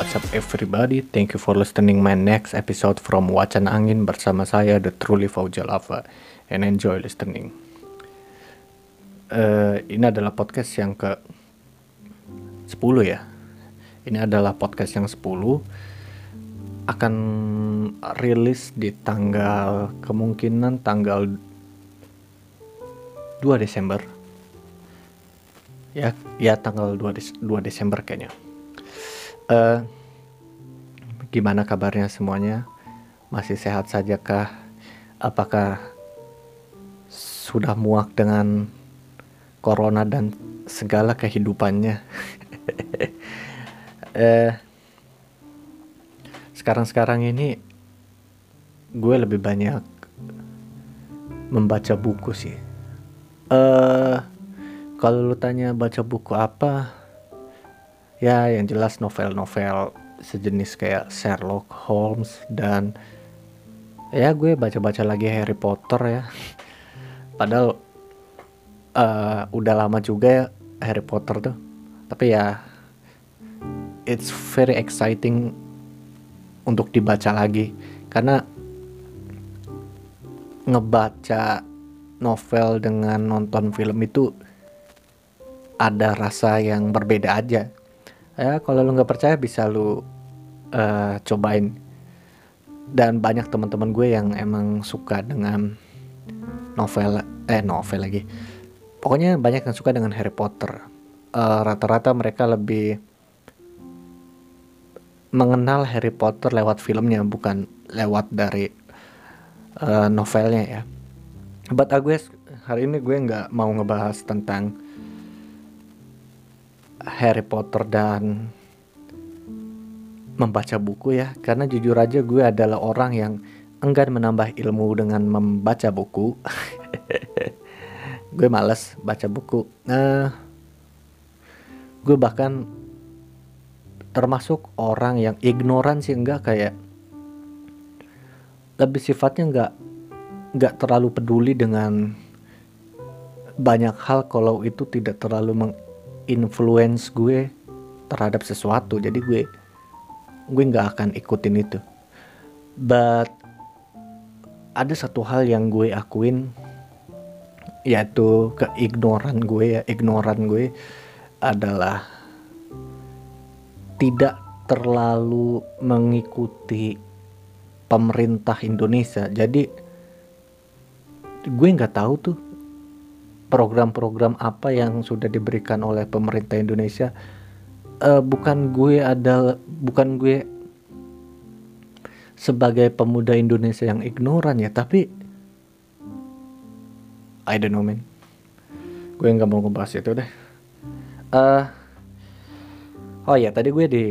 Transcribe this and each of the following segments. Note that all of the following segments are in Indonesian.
what's up everybody? Thank you for listening my next episode from Wacan Angin bersama saya The Truly Faujal Lava and enjoy listening. Uh, ini adalah podcast yang ke 10 ya. Ini adalah podcast yang 10 akan rilis di tanggal kemungkinan tanggal 2 Desember. Ya, ya tanggal 2, Des 2 Desember kayaknya. Uh, gimana kabarnya semuanya? Masih sehat saja kah? Apakah sudah muak dengan corona dan segala kehidupannya? uh, Sekarang-sekarang ini gue lebih banyak membaca buku sih. uh, kalau lu tanya baca buku apa, ya yang jelas novel-novel sejenis kayak Sherlock Holmes dan ya gue baca-baca lagi Harry Potter ya. Padahal uh, udah lama juga ya Harry Potter tuh. Tapi ya it's very exciting untuk dibaca lagi. Karena ngebaca novel dengan nonton film itu ada rasa yang berbeda aja ya kalau lu nggak percaya bisa lu uh, cobain. Dan banyak teman-teman gue yang emang suka dengan novel eh novel lagi. Pokoknya banyak yang suka dengan Harry Potter. Rata rata-rata mereka lebih mengenal Harry Potter lewat filmnya bukan lewat dari uh, novelnya ya. But uh, gue hari ini gue nggak mau ngebahas tentang Harry Potter dan membaca buku ya. Karena jujur aja gue adalah orang yang enggan menambah ilmu dengan membaca buku. Gue males baca buku. Nah gue bahkan termasuk orang yang ignoran sih enggak kayak lebih sifatnya enggak enggak terlalu peduli dengan banyak hal kalau itu tidak terlalu influence gue terhadap sesuatu. Jadi gue gue nggak akan ikutin itu. But ada satu hal yang gue akuin yaitu keignoran gue ya. Ignoran gue adalah tidak terlalu mengikuti pemerintah Indonesia. Jadi gue nggak tahu tuh program-program apa yang sudah diberikan oleh pemerintah Indonesia? Uh, bukan gue ada bukan gue sebagai pemuda Indonesia yang ignoran ya tapi I don't know man. Gue nggak mau ngebahas itu deh. Uh, oh ya tadi gue di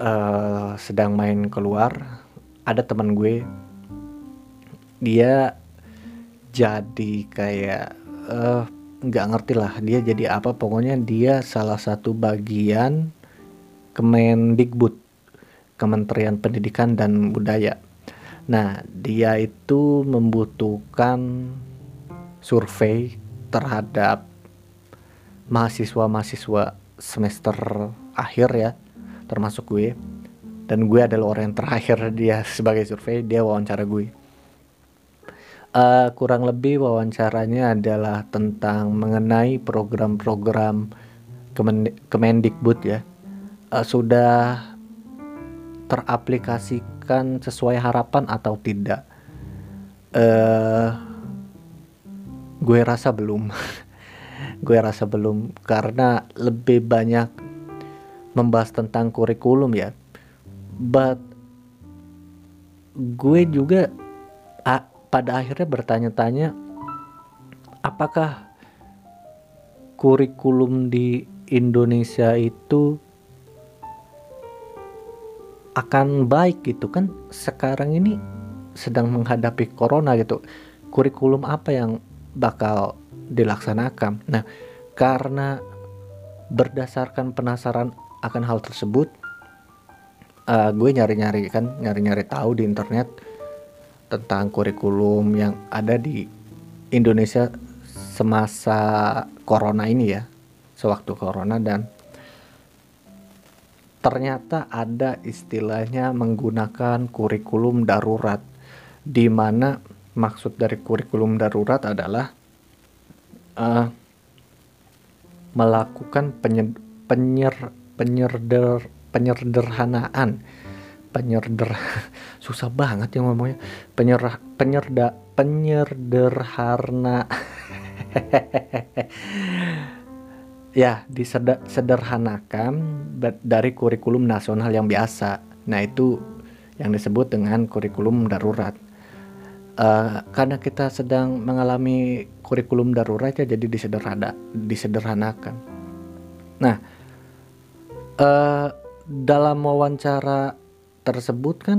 uh, sedang main keluar. Ada teman gue. Dia jadi kayak uh, nggak ngerti lah dia jadi apa. Pokoknya dia salah satu bagian Kemendikbud Kementerian Pendidikan dan Budaya. Nah dia itu membutuhkan survei terhadap mahasiswa-mahasiswa semester akhir ya termasuk gue. Dan gue adalah orang yang terakhir dia sebagai survei dia wawancara gue uh, kurang lebih wawancaranya adalah tentang mengenai program-program Kemendikbud ya uh, sudah teraplikasikan sesuai harapan atau tidak. Uh, gue rasa belum. gue rasa belum karena lebih banyak membahas tentang kurikulum ya. But gue juga pada akhirnya bertanya-tanya apakah kurikulum di Indonesia itu akan baik gitu kan? Sekarang ini sedang menghadapi corona gitu. Kurikulum apa yang bakal dilaksanakan? Nah karena berdasarkan penasaran akan hal tersebut uh, gue nyari-nyari kan nyari-nyari tahu di internet tentang kurikulum yang ada di Indonesia semasa corona ini ya sewaktu corona dan ternyata ada istilahnya menggunakan kurikulum darurat di mana maksud dari kurikulum darurat adalah uh, melakukan penyer, penyer penyerder penyerderhanaan penyerder. Susah banget yang ngomongnya. Penyerah penyerda penyerderhana ya disederhanakan dari kurikulum nasional yang biasa. Nah itu yang disebut dengan kurikulum darurat. Uh, karena kita sedang mengalami kurikulum darurat ya jadi disederhana disederhanakan. Nah uh, dalam wawancara tersebut kan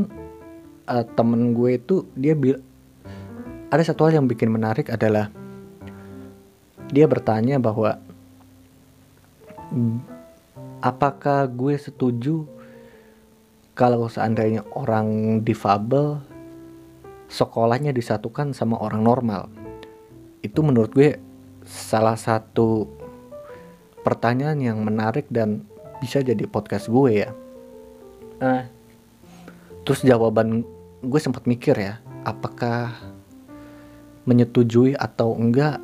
uh, temen gue itu dia bil ada satu hal yang bikin menarik adalah dia bertanya bahwa apakah gue setuju kalau seandainya orang difabel sekolahnya disatukan sama orang normal? Itu menurut gue salah satu pertanyaan yang menarik dan bisa jadi podcast gue ya. Uh, terus jawaban gue sempat mikir ya apakah menyetujui atau enggak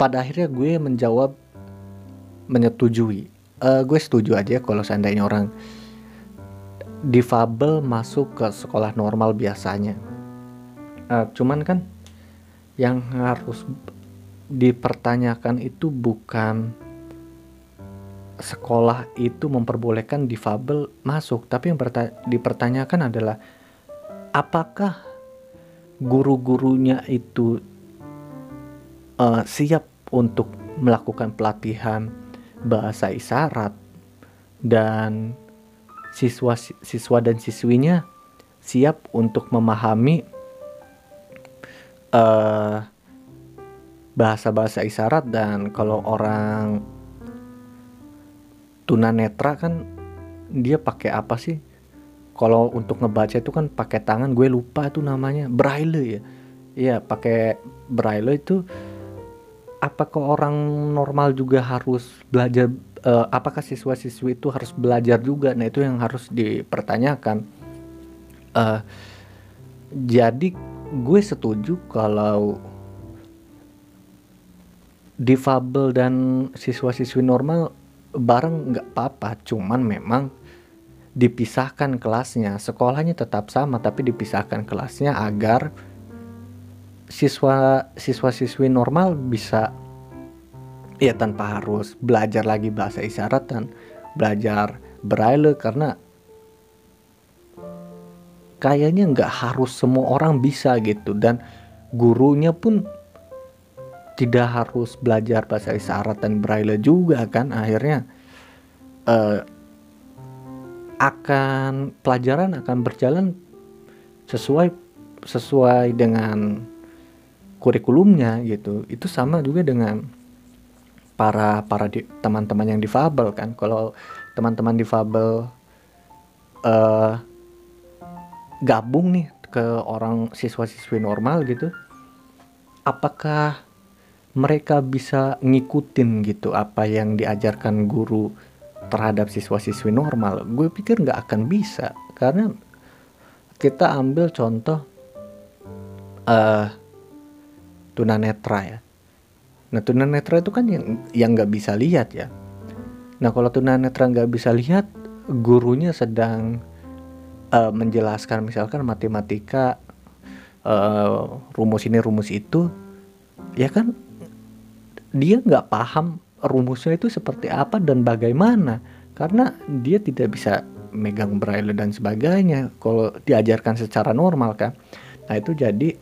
pada akhirnya gue menjawab menyetujui. Uh, gue setuju aja kalau seandainya orang difabel masuk ke sekolah normal biasanya. Uh, cuman kan yang harus dipertanyakan itu bukan sekolah itu memperbolehkan difabel masuk, tapi yang dipertanyakan adalah apakah guru-gurunya itu uh, siap untuk melakukan pelatihan bahasa isyarat? Dan siswa siswa dan siswinya siap untuk memahami uh, bahasa-bahasa isyarat? Dan kalau orang tunanetra kan dia pakai apa sih? Kalau untuk ngebaca itu kan pakai tangan gue lupa itu namanya. Braille ya? Iya pakai braille itu apakah orang normal juga harus belajar uh, apakah siswa-siswi itu harus belajar juga? Nah itu yang harus dipertanyakan. Uh, jadi gue setuju kalau difabel dan siswa-siswi normal bareng nggak apa-apa cuman memang dipisahkan kelasnya. Sekolahnya tetap sama tapi dipisahkan kelasnya agar siswa siswa siswi normal bisa ya tanpa harus belajar lagi bahasa isyarat dan belajar braille karena kayaknya nggak harus semua orang bisa gitu. Dan gurunya pun tidak harus belajar bahasa isyarat dan braille juga kan. Akhirnya uh, akan pelajaran akan berjalan sesuai sesuai dengan kurikulumnya gitu. Itu sama juga dengan para para teman-teman yang difabel kan. Kalau teman-teman difabel uh, gabung nih ke orang siswa-siswi normal gitu apakah mereka bisa ngikutin gitu apa yang diajarkan guru terhadap siswa-siswi normal gue pikir nggak akan bisa. Karena kita ambil contoh uh, tunanetra ya. Nah tunanetra itu kan yang yang nggak bisa lihat ya. Nah kalau tunanetra nggak bisa lihat gurunya sedang uh, menjelaskan misalkan matematika uh, rumus ini rumus itu ya kan dia nggak paham rumusnya itu seperti apa dan bagaimana. Karena dia tidak bisa megang braille dan sebagainya kalau diajarkan secara normal kan? Nah itu jadi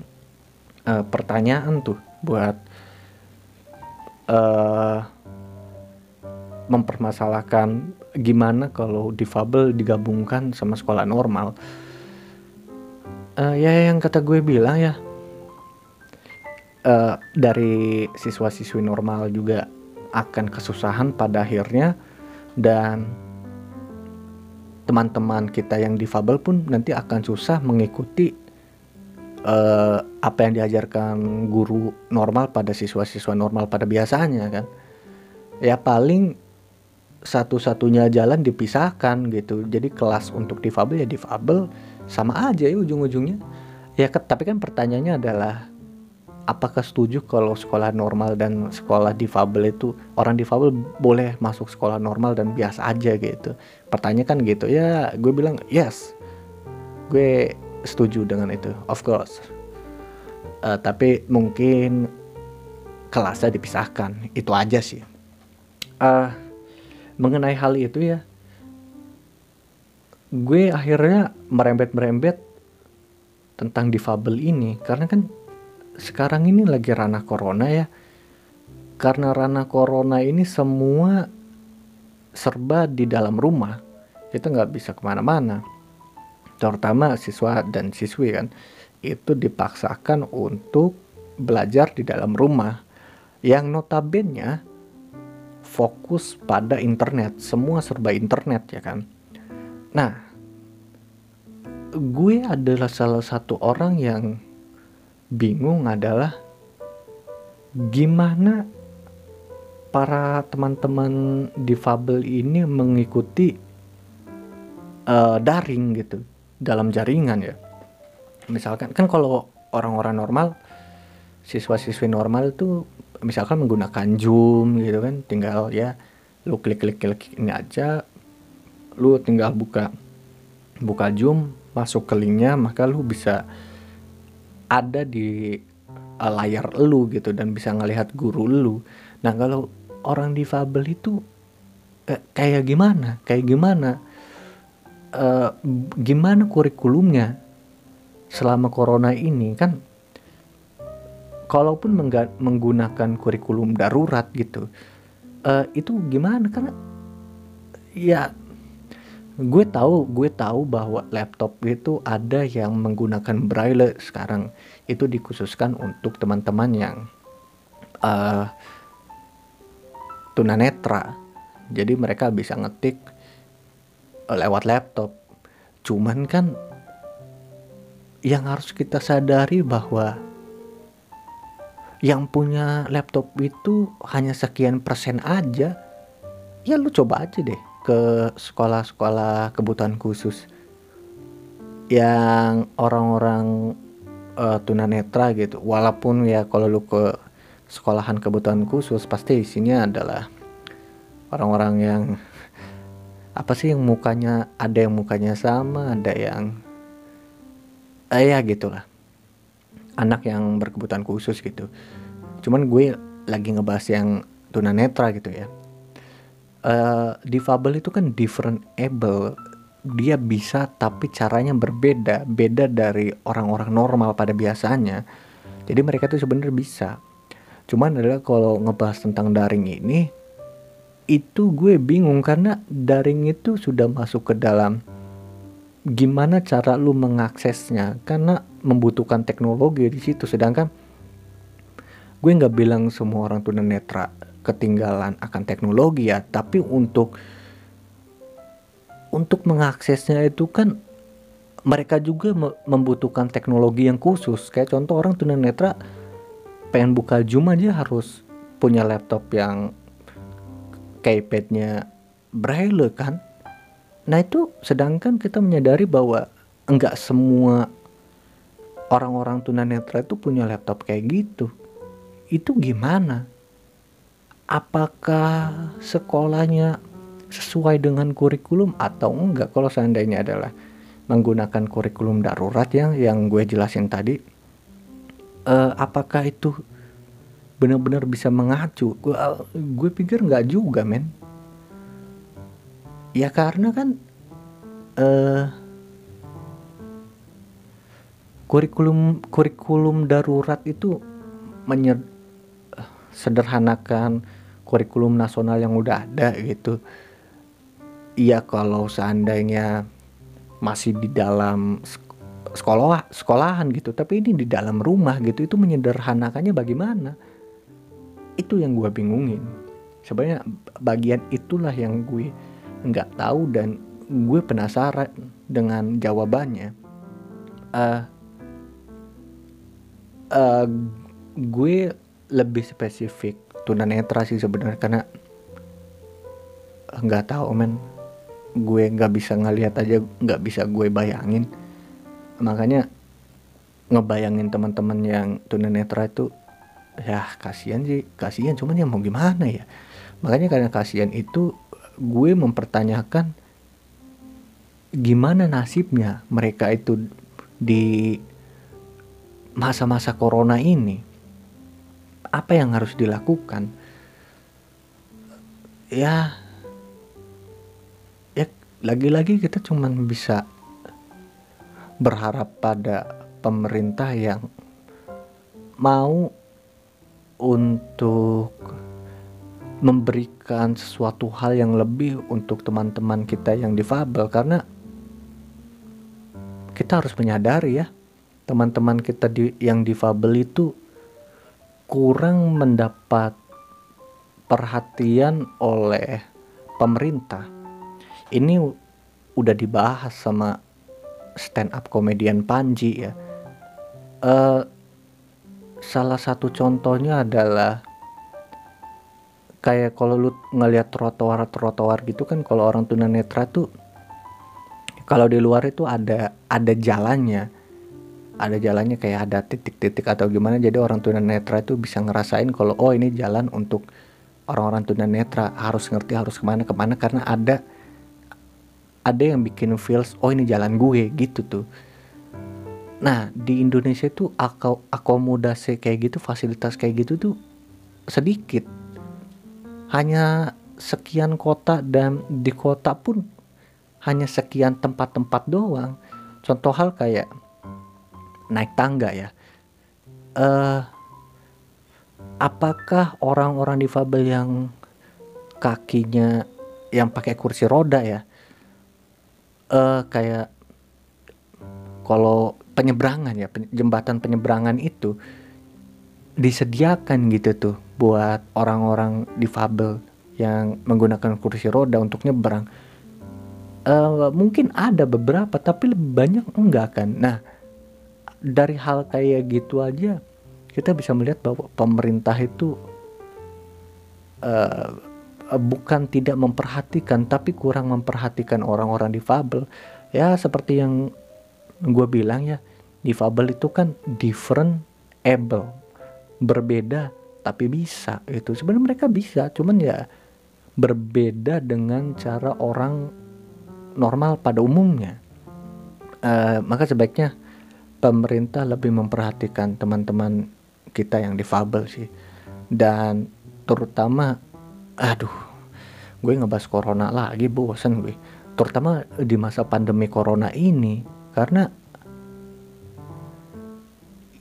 uh, pertanyaan tuh buat uh, mempermasalahkan gimana kalau difabel digabungkan sama sekolah normal. Uh, ya yang kata gue bilang ya uh, dari siswa-siswi normal juga akan kesusahan pada akhirnya. Dan teman-teman kita yang difabel pun nanti akan susah mengikuti uh, apa yang diajarkan guru normal pada siswa-siswa normal pada biasanya kan? Ya paling satu-satunya jalan dipisahkan gitu. Jadi kelas untuk difabel ya difabel sama aja ya ujung-ujungnya. Ya tapi kan pertanyaannya adalah apakah setuju kalau sekolah normal dan sekolah difabel itu orang difabel boleh masuk sekolah normal dan biasa aja gitu? Pertanyaan kan gitu. Ya gue bilang yes. Gue setuju dengan itu of course. Uh, tapi mungkin kelasnya dipisahkan. Itu aja sih. Uh, mengenai hal itu ya gue akhirnya merembet-merembet tentang difabel ini. Karena kan sekarang ini lagi ranah corona ya. Karena ranah corona ini semua serba di dalam rumah. Kita nggak bisa ke mana-mana. Terutama siswa dan siswi kan. Itu dipaksakan untuk belajar di dalam rumah. Yang notabene fokus pada internet, semua serba internet ya kan. Nah, gue adalah salah satu orang yang bingung adalah gimana para teman-teman difabel ini mengikuti uh, daring gitu dalam jaringan ya. Misalkan kan kalau orang-orang normal, siswa-siswi normal itu misalkan menggunakan Zoom gitu kan tinggal ya lu klik-klik klik ini aja lu tinggal buka buka Zoom masuk ke linknya maka lu bisa ada di uh, layar lu gitu dan bisa ngelihat guru lu. Nah kalau orang difabel itu eh, kayak gimana? Kayak gimana? Uh, gimana kurikulumnya selama corona ini? Kan kalaupun menggunakan kurikulum darurat gitu uh, itu gimana? Karena ya gue tahu gue tahu bahwa laptop itu ada yang menggunakan braille sekarang. Itu dikhususkan untuk teman-teman yang uh, tunanetra. Jadi mereka bisa ngetik uh, lewat laptop. Cuman kan yang harus kita sadari bahwa yang punya laptop itu hanya sekian persen aja ya lu coba aja deh ke sekolah-sekolah kebutuhan khusus yang orang-orang uh, tunanetra gitu. Walaupun ya kalau lu ke sekolahan kebutuhan khusus pasti isinya adalah orang-orang yang apa sih yang mukanya ada yang mukanya sama ada yang eh, ya gitulah. Anak yang berkebutuhan khusus gitu. Cuman gue lagi ngebahas yang tunanetra gitu ya uh, difabel itu kan different able. Dia bisa tapi caranya berbeda. Beda dari orang-orang normal pada biasanya. Jadi mereka tuh sebenarnya bisa. Cuman adalah kalau ngebahas tentang daring ini itu gue bingung karena daring itu sudah masuk ke dalam gimana cara lu mengaksesnya. Karena membutuhkan teknologi di situ. Sedangkan gue nggak bilang semua orang tunanetra ketinggalan akan teknologi ya tapi untuk untuk mengaksesnya itu kan mereka juga membutuhkan teknologi yang khusus kayak contoh orang tunanetra pengen buka Zoom aja harus punya laptop yang keypadnya braille kan Nah itu sedangkan kita menyadari bahwa enggak semua orang-orang tunanetra itu punya laptop kayak gitu. Itu gimana? Apakah sekolahnya sesuai dengan kurikulum atau enggak? Kalau seandainya adalah menggunakan kurikulum darurat yang yang gue jelasin tadi, uh, apakah itu benar-benar bisa mengacu? Gue gue pikir enggak juga, men ya karena kan uh, kurikulum kurikulum darurat itu menyer sederhanakan kurikulum nasional yang udah ada gitu. Iya kalau seandainya masih di dalam sekolah sekolahan gitu, tapi ini di dalam rumah gitu itu menyederhanakannya bagaimana? Itu yang gue bingungin. Sebenarnya bagian itulah yang gue nggak tahu dan gue penasaran dengan jawabannya. Uh, uh, gue lebih spesifik tunanetra sih sebenarnya karena nggak tahu men. Gue nggak bisa ngelihat aja nggak bisa gue bayangin. Makanya ngebayangin teman-teman yang tunanetra itu ya kasihan sih kasihan. Cuman ya mau gimana ya? Makanya karena kasihan itu gue mempertanyakan gimana nasibnya mereka itu di masa-masa corona ini apa yang harus dilakukan? Ya ya lagi-lagi kita cuman bisa berharap pada pemerintah yang mau untuk memberikan sesuatu hal yang lebih untuk teman-teman kita yang difabel. Karena kita harus menyadari ya teman-teman kita di, yang difabel itu kurang mendapat perhatian oleh pemerintah. Ini udah dibahas sama stand up komedian Panji ya. Uh, salah satu contohnya adalah kayak kalau lu ngelihat trotoar-trotoar gitu kan kalau orang tunanetra tuh kalau di luar itu ada ada jalannya ada jalannya kayak ada titik-titik atau gimana. Jadi orang tunanetra itu bisa ngerasain kalau oh ini jalan untuk orang-orang tunanetra harus ngerti harus ke mana ke mana. Karena ada ada yang bikin feels oh ini jalan gue gitu tuh. Nah di Indonesia tuh ak akomodasi kayak gitu fasilitas kayak gitu tuh sedikit. Hanya sekian kota dan di kota pun hanya sekian tempat-tempat doang. Contoh hal kayak naik tangga ya. Uh, apakah orang-orang difabel yang kakinya yang pakai kursi roda ya, uh, kayak kalau penyeberangan ya jembatan penyeberangan itu disediakan gitu tuh buat orang-orang difabel yang menggunakan kursi roda untuk nyebrang. Uh, mungkin ada beberapa tapi lebih banyak enggak kan. Nah, dari hal kayak gitu aja kita bisa melihat bahwa pemerintah itu uh, bukan tidak memperhatikan tapi kurang memperhatikan orang-orang difabel. Ya seperti yang gue bilang ya difabel itu kan different able berbeda tapi bisa itu. Sebenarnya mereka bisa cuman ya berbeda dengan cara orang normal pada umumnya. Uh, maka sebaiknya pemerintah lebih memperhatikan teman-teman kita yang difabel sih. Dan terutama aduh gue ngebahas corona lagi bosen gue. Terutama di masa pandemi corona ini karena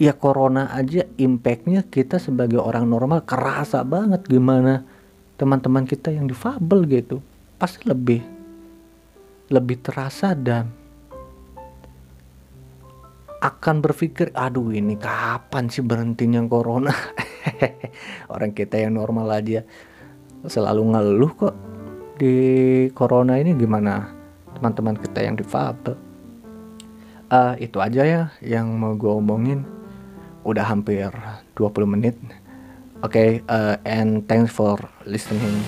ya corona aja impactnya kita sebagai orang normal kerasa banget gimana teman-teman kita yang difabel gitu. Pasti lebih lebih terasa dan akan berpikir aduh ini kapan sih berhentinya corona? Orang kita yang normal aja. Selalu ngeluh kok di corona ini gimana? Teman-teman kita yang difabel. Uh, itu aja ya yang mau gue omongin. Udah hampir 20 menit. Oke okay, uh, and thanks for listening